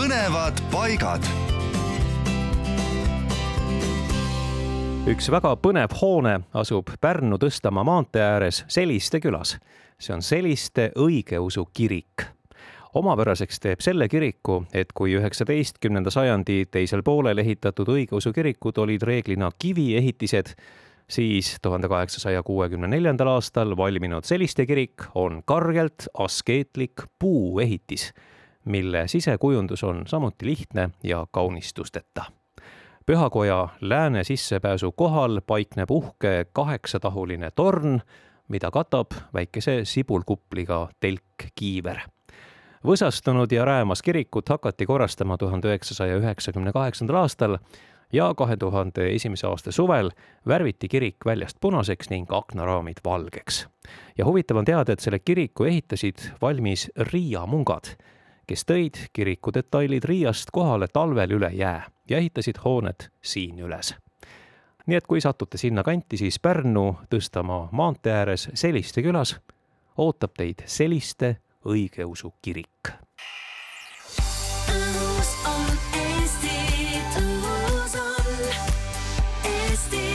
põnevad paigad. üks väga põnev hoone asub Pärnu Tõstamaa maantee ääres Seliste külas. see on Seliste õigeusu kirik omapäraseks teeb selle kiriku, et kui üheksateistkümnenda sajandi teisel poolel ehitatud õigeusu kirikud olid reeglina kiviehitised, siis tuhande kaheksasaja kuuekümne neljandal aastal valminud Seliste kirik on kargelt askeetlik puuehitis, mille sisekujundus on samuti lihtne ja kaunistusteta. pühakoja lääne sissepääsu kohal paikneb uhke kaheksatahuline torn, mida katab väikese sibulkupliga telkkiiver võsastunud ja räämas kirikut hakati korrastama tuhande üheksasaja üheksakümne kaheksandal aastal ja kahe tuhande esimese aasta suvel värviti kirik väljast punaseks ning aknaraamid valgeks. ja huvitav on teada, et selle kiriku ehitasid valmis Riia mungad, kes tõid kiriku detailid Riiast kohale talvel üle jää ja ehitasid hooned siin üles. nii et kui satute sinnakanti, siis Pärnu Tõstamaa maantee ääres Seliste külas ootab teid Seliste õigeusu kirik. õhus on Eesti, tuus on Eesti.